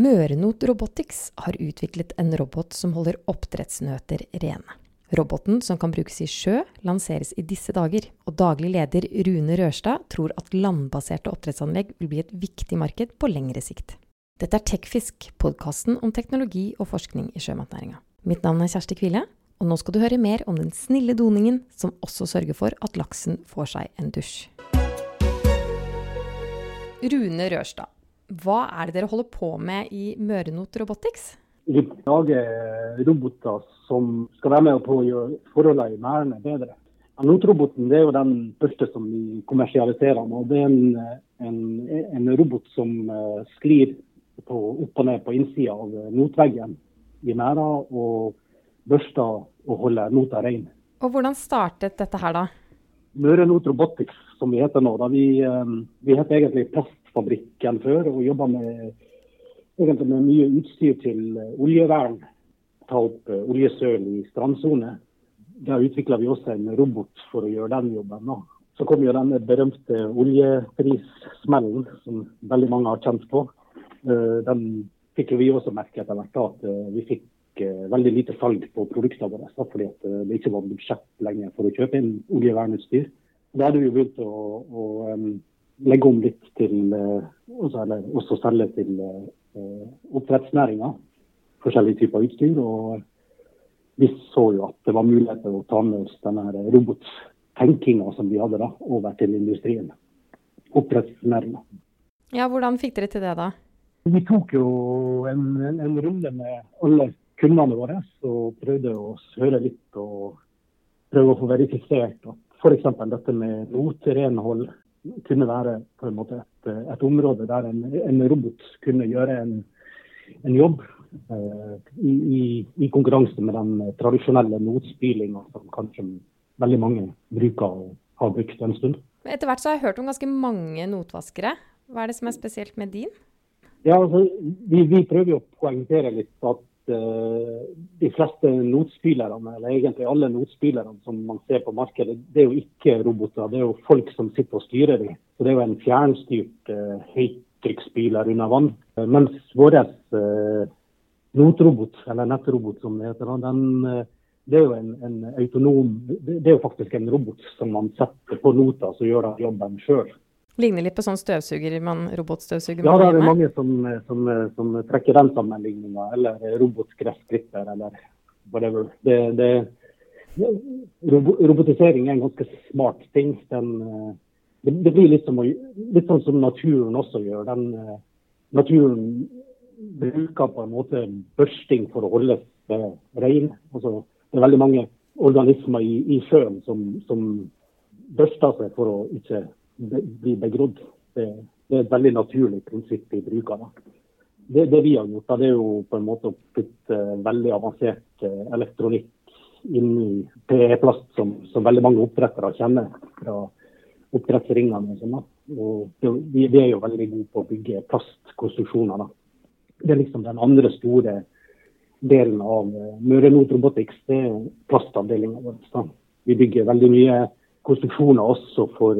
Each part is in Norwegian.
Mørenot Robotics har utviklet en robot som holder oppdrettsnøter rene. Roboten, som kan brukes i sjø, lanseres i disse dager, og daglig leder Rune Rørstad tror at landbaserte oppdrettsanlegg vil bli et viktig marked på lengre sikt. Dette er Tekfisk, podkasten om teknologi og forskning i sjømatnæringa. Mitt navn er Kjersti Kvile, og nå skal du høre mer om den snille doningen som også sørger for at laksen får seg en dusj. Rune Rørstad, hva er det dere holder på med i Mørenot Robotics? Vi lager roboter som skal være med på å gjøre forholdene i merdene bedre. Notroboten er jo den første som vi kommersialiserer. og Det er en, en, en robot som uh, sklir på, opp og ned på innsida av notveggen i merda og børster og holder nota rein. Og Hvordan startet dette her, da? Mørenot Robotics, som vi heter nå. Da vi, vi heter egentlig Plast fabrikken før og jobba med, med, mye utstyr til eh, oljevern. Ta opp uh, oljesøl i strandsone. Der utvikla vi også en robot for å gjøre den jobben. Så kom jo denne berømte oljeprissmellen som veldig mange har kjent på. Uh, den fikk vi også merke etter hvert at vi fikk veldig lite salg på produktene våre. Fordi det ikke var budsjett lenger for å kjøpe inn oljevernutstyr. Da hadde vi begynt å, å legge om litt til eh, også, eller, også selge til eh, oppdrettsnæringa. Forskjellige typer utstyr. Og vi så jo at det var muligheter å ta med oss denne robottenkinga som vi hadde da, over til industrien. Oppdrettsnæringa. Ja, hvordan fikk dere til det da? Vi tok jo en, en, en runde med alle kundene våre og prøvde å høre litt og prøve å få verifisert at f.eks. dette med noterenhold kunne være på en måte et, et område der en, en, robot kunne gjøre en, en jobb eh, i, i, konkurranse med den tradisjonelle notspylinga som kanskje veldig mange bruker og har brukt en stund. Etter hvert så har jeg hørt om ganske mange notvaskere. Hva er det som er spesielt med din? Ja, altså, vi, vi prøver å poengtere litt at de fleste notspillerne, eller egentlig alle notspillerne som man ser på markedet, det er jo ikke roboter. Det er jo folk som sitter og styrer dem. Så det er jo en fjernstyrt uh, høytrykksspyler under vann. Uh, mens vår uh, notrobot, eller nettrobot som det heter, den, det er jo en, en, autonom Det er jo faktisk en robot som man setter på nota, som gjør jobben sjøl. Ligner litt på sånn støvsuger man, robotstøvsuger Ja, det er det mange som, som, som trekker den sammenligninga. Eller robotgressklipper, eller whatever. Det, det, robotisering er en ganske smart ting. Den, det, det, blir litt, som, litt sånn som naturen også gjør. Den, naturen bruker på en måte børsting for å holde seg rein. Altså, det er veldig mange organismer i, i sjøen som, som børster seg for å ikke blir begrodd. Det, det, er et veldig naturlig prinsipp vi bruker. Det, det, vi har gjort, da, det er jo på en måte å putte veldig avansert eh, elektronikk inn i PE-plast, som, som, veldig mange oppdrettere kjenner fra oppdrettsringene. Og sånn, og vi, vi, er jo veldig gode på å bygge plastkonstruksjoner. Da. Det er liksom den andre store delen av uh, Møre Not Robotics, det er plastavdelinga vår. Vi bygger veldig mye konstruksjoner også for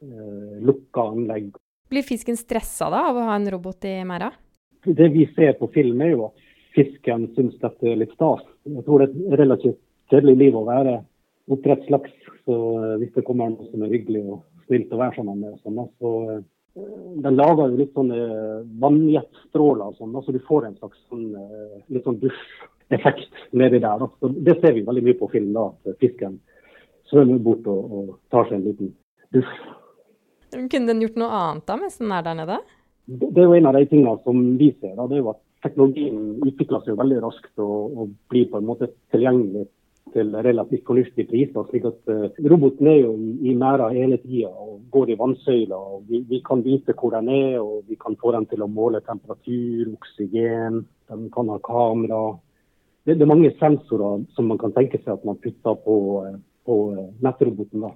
lukka anlegg. Blir fisken stressa da av å ha en robot i merda? Det vi ser på film, er jo at fisken syns dette er litt stas. Jeg tror det er et relativt kjedelig liv å være oppdrettslaks. Så uh, hvis det kommer noe som er hyggelig og snilt å være sammen med, sånn, så uh, den lager jo litt sånne vannjetstråler og sånn, så du får en slags sånn, litt sånn dusjeffekt nedi der. Så det ser vi veldig mye på film, da, at fisken svømmer bort og, og tar seg en liten dusj. Kunne den gjort noe annet da, mens den er der nede? Det er jo en av de tingene som vi ser. Da, det er jo at Teknologien utvikler seg veldig raskt og, og, blir på en måte tilgjengelig til relativt fornuftige priser. slik at uh, Roboten er jo i, i merda hele tida og går i vannsøyla. Vi, vi, kan vite hvor den er, og vi kan få den til å måle temperatur, oksygen. Den kan ha kamera. Det, det, er mange sensorer som man kan tenke seg at man putter på, eh, på eh, nettroboten. da.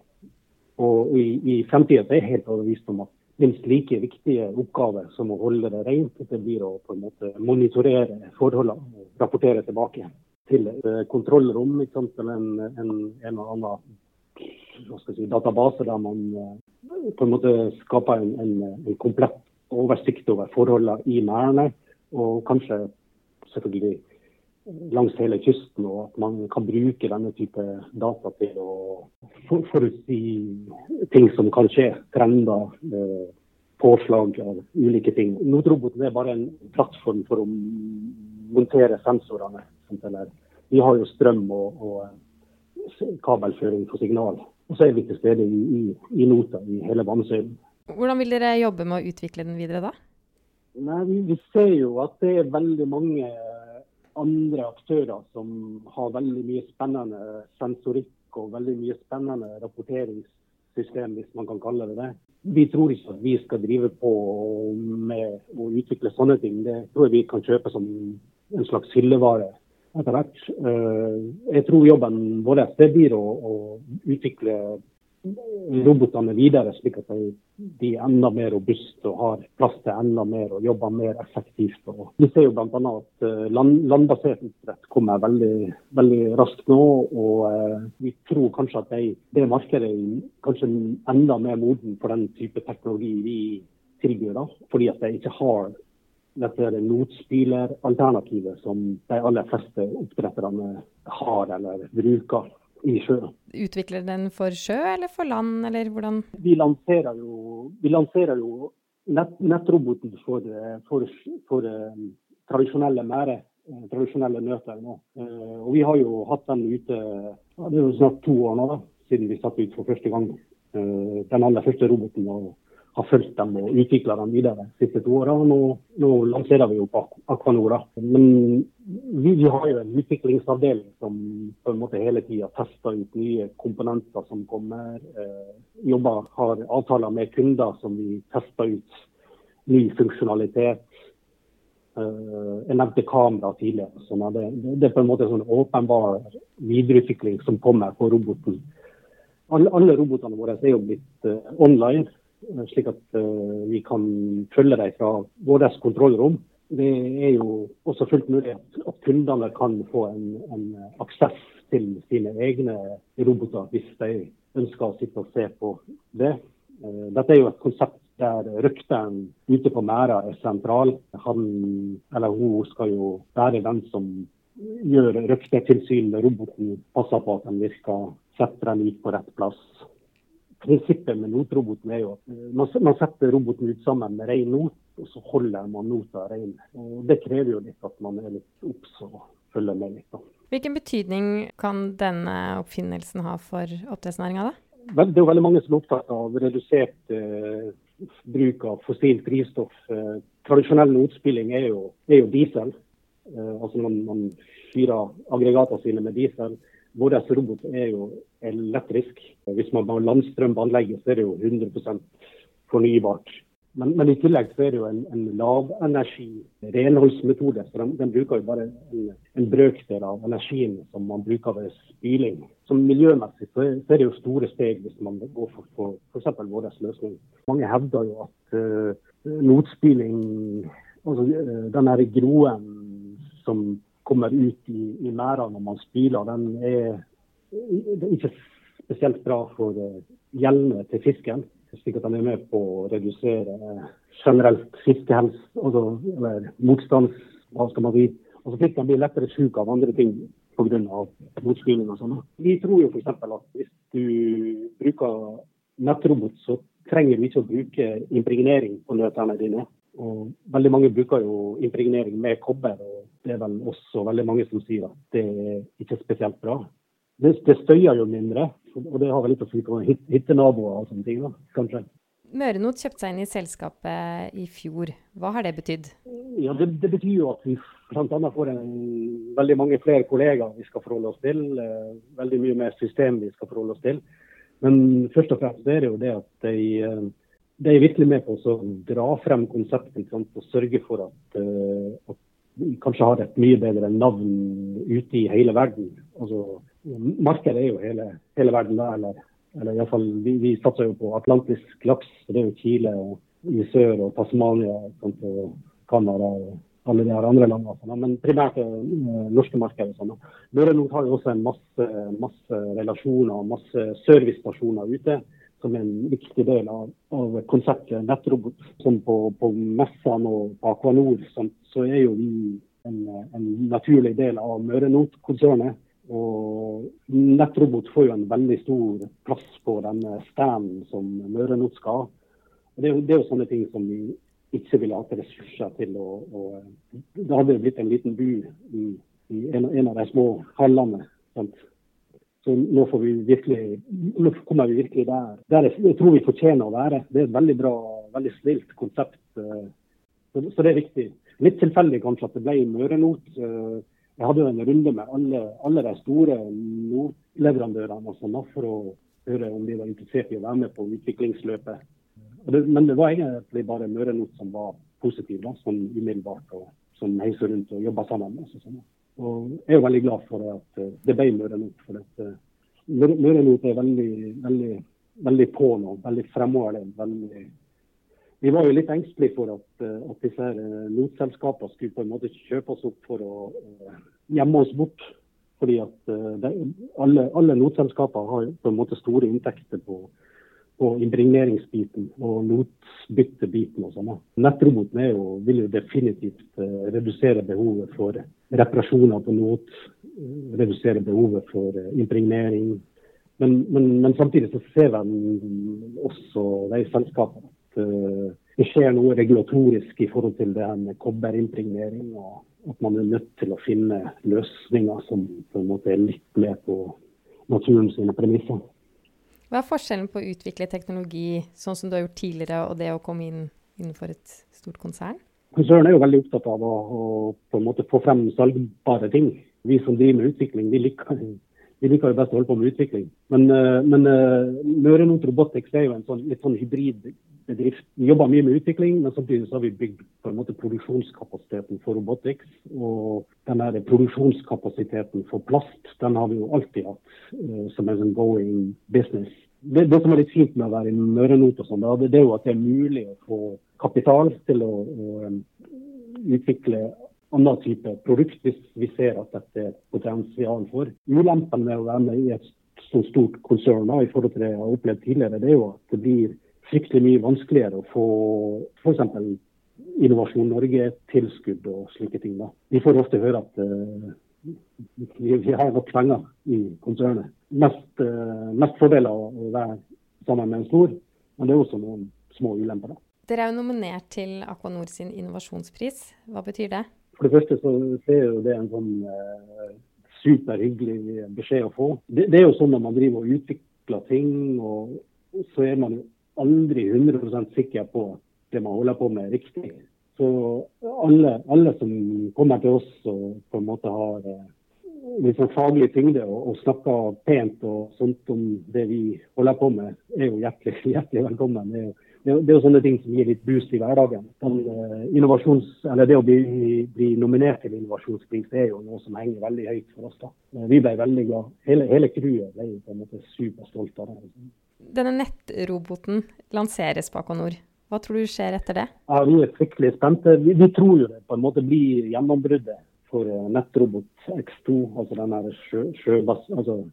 Og i, i fremtida er jeg helt overbevist om at minst like viktige oppgaver som å holde det rent, det blir å på en måte monitorere forholdene og rapportere tilbake til eh, kontrollrom eller en, en, en eller annen si, database der man eh, på en måte skaper en, en, en komplett oversikt over forholdene i merdene. og kanskje selvfølgelig langs hele kysten, og at man kan bruke denne type data til å forutsi ting som kan skje. Trender, eh, påslag av ulike ting. Notroboten er bare en plattform for å montere sensorene. Vi har jo strøm og, og eh, kabelføring for signal. Og så er vi til stede i, i, i nota i hele vannsøylen. Hvordan vil dere jobbe med å utvikle den videre da? Nei, vi, vi ser jo at det er veldig mange andre aktører som har veldig mye spennende sensorikk og veldig mye spennende rapporteringssystem, hvis man kan kalle det det. Vi tror ikke at vi skal drive på med å utvikle sånne ting. Det tror jeg vi kan kjøpe som en slags hyllevare etter hvert. Eh, jeg tror jobben vår det blir å, utvikle robotene videre, slik at de er enda mer robuste og har plass til enda mer og jobber mer effektivt. Og vi ser jo bl.a. at eh, land, landbasert oppdrett kommer veldig, veldig, raskt nå. Og eh, vi tror kanskje at de, det markedet er kanskje enda mer moden for den type teknologi vi tilbyr. da, Fordi at de ikke har dette notspyleralternativet som de aller fleste oppdretterne har eller bruker i sjø. Utvikler den for sjø eller for land, eller hvordan? Vi lanserer jo, vi lanserer jo nett, nettroboten for, for, for um, tradisjonelle mære, uh, tradisjonelle nøter nå. Uh, og vi har jo hatt den ute det er jo snart to år nå, da, siden vi satte ut for første gang den aller første roboten. og har fulgt dem og utvikla dem videre de siste to åra. Nå, nå lanserer vi jo på Aquanora. Men vi, vi, har jo en utviklingsavdeling som på en måte hele tida tester ut nye komponenter som kommer. Eh, jobber, har avtaler med kunder som vi tester ut ny funksjonalitet. Eh, jeg nevnte kamera tidligere. Sånn det, det, er på en måte sånn åpenbar videreutvikling som kommer på roboten. Alle, alle robotene våre er jo blitt uh, online. Eh, slik at uh, vi kan følge dem fra vårt kontrollrom. Det er jo også fullt mulig at, kundene kan få en, en, aksess til sine egne roboter, hvis de ønsker å sitte og se på det. Uh, dette er jo et konsept der røkteren ute på merda er sentral. Han eller hun skal jo være den som gjør røktertilsyn med roboten, passer på at den virker, setter den ut på rett plass prinsippet med notroboten er jo at eh, man, man setter roboten ut sammen med ren not, og så holder man nota ren. Og Det krever jo litt at man er litt obs og følger med litt. Da. Hvilken betydning kan denne oppfinnelsen ha for oppdrettsnæringa, da? Det er jo veldig mange som er opptatt av redusert eh, bruk av fossilt drivstoff. Eh, tradisjonell notspilling er jo, er jo diesel. Eh, altså man, man fyrer aggregatene sine med diesel. Vår robot er jo elektrisk. Hvis man har landstrøm på anlegget, så er det jo 100 fornybart. Men, men, i tillegg så er det jo en, en lavenergi renholdsmetode. så den, den, bruker jo bare en, en, brøkdel av energien som man bruker ved spyling. Så miljømessig så er, så er det jo store steg hvis man går for f.eks. vår løsning. Mange hevder jo at uh, notspyling, altså uh, den her groen som kommer ut i, i merdene når man spyler, den er, er ikke spesielt bra for gjellene til fisken. Slik at den er med på å redusere uh, generelt fiskehelse, altså, eller motstands... Hva skal man si? Altså Fisken blir lettere syk av andre ting pga. motspyling og sånn. Vi tror jo f.eks. at hvis du bruker nettrobot, så trenger du ikke å bruke impregnering på nøttene dine. Og veldig mange bruker jo impregnering med kobber. og Det er vel også veldig mange som sier at det er ikke spesielt bra. Det, det støyer jo mindre, og det har vel litt å si på hyttenaboer og sånne ting. da, kanskje. Mørenot kjøpte seg inn i selskapet i fjor. Hva har det betydd? Ja, det, det betyr jo at vi bl.a. får en, veldig mange flere kollegaer vi skal forholde oss til. Eh, veldig mye mer system vi skal forholde oss til. Men først og fremst er det jo det at de de er virkelig med på å dra frem konseptet og sørge for at, uh, at, vi kanskje har et mye bedre navn ute i hele verden. Altså, markedet er jo hele, hele verden da, eller, eller iallfall vi, vi satser jo på atlantisk laks. Det er jo Chile og i sør og Tasmania sant, og Canada og alle de her andre landene. Sånn, men primært det uh, norske markedet. Sånn. Møre Nord har jo også en masse, masse relasjoner og masse servicestasjoner ute som er en viktig del av, av konseptet nettrobot. Som på, på messene og på Aquanor, så er jo vi en, en naturlig del av Mørenot-konsernet. Og nettrobot får jo en veldig stor plass på denne standen som Mørenot skal ha. Det er, jo, det er jo sånne ting som vi ikke ville hatt ressurser til å, å Det hadde blitt en liten by i, i en, en, av de små hallene. Sant? Så nå, får vi virkelig, nå kommer vi virkelig der. Der jeg tror vi fortjener å være. Det er et veldig bra, veldig snilt konsept. Eh, så, så det er viktig. Litt tilfeldig kanskje at det ble Mørenot. Eh, jeg hadde jo en runde med alle, alle de store leverandørene altså NAF, for å høre om de var interessert i å være med på utviklingsløpet. Det, men det var egentlig bare Mørenot som var positiv, da, sånn umiddelbart. og Som heiser rundt og jobba sammen med oss. Sånn. Og jeg er jo veldig glad for at eh, det ble Mørenot. For at Mørenot er veldig, veldig, veldig på nå. Veldig fremoverlent. Veldig vi var jo litt engstelige for at, eh, at disse her notselskapene skulle på en måte kjøpe oss opp for å, å gjemme oss bort. Fordi at det, alle, alle notselskaper har på en måte store inntekter på på impregneringsbiten og notbyttebiten og sånn. Nettroboten jo, vil jo definitivt redusere behovet for reparasjoner på not, redusere behovet for impregnering. Men, men, men, samtidig så ser vi også de selskapene at det skjer noe regulatorisk i forhold til det her med kobberimpregnering. og at man er nødt til å finne løsninger som på en måte er litt mer på naturen sine premisser. Hva er forskjellen på å utvikle teknologi sånn som du har gjort tidligere, og det å komme inn innenfor et stort konsern? Konsernet er jo veldig opptatt av å, å, på en måte få frem salgbare ting. Vi som driver med utvikling, vi liker, vi liker jo best å holde på med utvikling. Men, uh, men Møre Not Robotics er jo en sånn, litt sånn hybridbedrift. Vi jobber mye med utvikling, men samtidig så har vi bygd på en måte produksjonskapasiteten for robotics. Og den her produksjonskapasiteten for plast, den har vi jo alltid hatt uh, som en going business det, det, som er litt fint med å være i Mørenot, og sånn, det, er jo at det er mulig å få kapital til å, å utvikle annen type produkt hvis vi ser at dette er potensial for. Ulempen med å være med i et så stort konsern i forhold til det jeg har opplevd tidligere, det er jo at det blir fryktelig mye vanskeligere å få f.eks. Innovasjon Norge-tilskudd og slike ting. da. Vi får ofte høre at uh, vi, vi, har nok penger i konsernet mest, uh, mest fordeler å være sammen med en stor, men det er også noen små ulemper. da. Dere er jo nominert til Aquanor sin innovasjonspris. Hva betyr det? For det første så er jo det en sånn uh, superhyggelig beskjed å få. Det, det, er jo sånn når man driver og utvikler ting, og så er man jo aldri 100% sikker på det man holder på med, er riktig. Så alle, alle som kommer til oss og på en måte har liksom faglig tyngde og, og snakker pent og sånt om det vi holder på med, er jo hjertelig, hjertelig velkommen. Det er, jo, det, er, jo sånne ting som gir litt boost i hverdagen. Den, uh, det å bli, bli, nominert til innovasjonspris er jo noe som henger veldig høyt for oss. da. Vi ble veldig glad. Hele, hele crewet ble på en måte superstolt av det. Denne nettroboten lanseres bak og nord. Hva tror du skjer etter det? Ja, Vi er fryktelig spente. Vi, vi tror jo det på en måte blir gjennombruddet for eh, nettrobot X2, altså den sjø, sjøbass, altså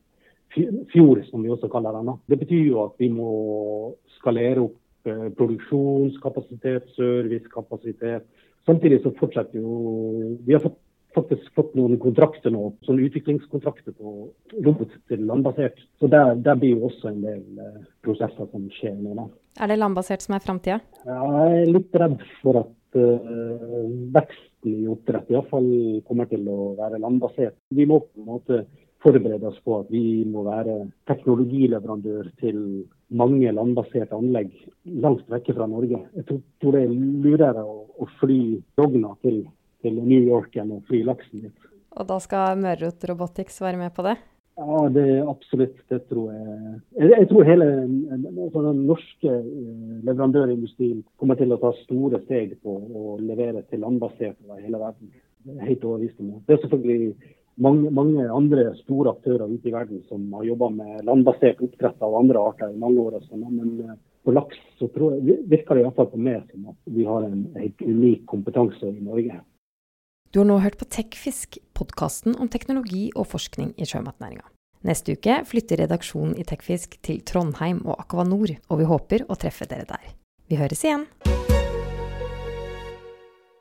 fjord, som vi også kaller den. Det betyr jo at vi må skalere opp eh, produksjonskapasitet, servicekapasitet. Samtidig så fortsetter jo Vi har fått, faktisk fått noen kontrakter nå, sånne utviklingskontrakter på robot til landbasert. Så der, der blir jo også en del eh, prosesser som skjer nå. Da. Er det landbasert som er framtida? Jeg er litt redd for at eh, veksten i oppdrett iallfall kommer til å være landbasert. Vi må på en måte forberede oss på at vi må være teknologileverandør til mange landbaserte anlegg langt vekke fra Norge. Jeg tror, tror det er lurere å, å fly rogna til, til, New York og fly laksen dit. Og da skal Mørot Robotics være med på det? Ja, det er absolutt. Det tror jeg. Jeg, tror hele altså den norske eh, leverandørindustrien kommer til å ta store steg på å levere til landbasert over hele verden. Det er helt overbevist om det. Det er selvfølgelig mange, mange, andre store aktører ute i verden som har jobba med landbasert oppdrett av andre arter i mange år. Men eh, på laks så tror jeg, virker det iallfall på meg som at vi har en helt unik kompetanse i Norge. Du har nå hørt på TechFisk, podkasten om teknologi og forskning i sjømatnæringa. Neste uke flytter redaksjonen i Tekfisk til Trondheim og Aquanor, og vi håper å treffe dere der. Vi høres igjen!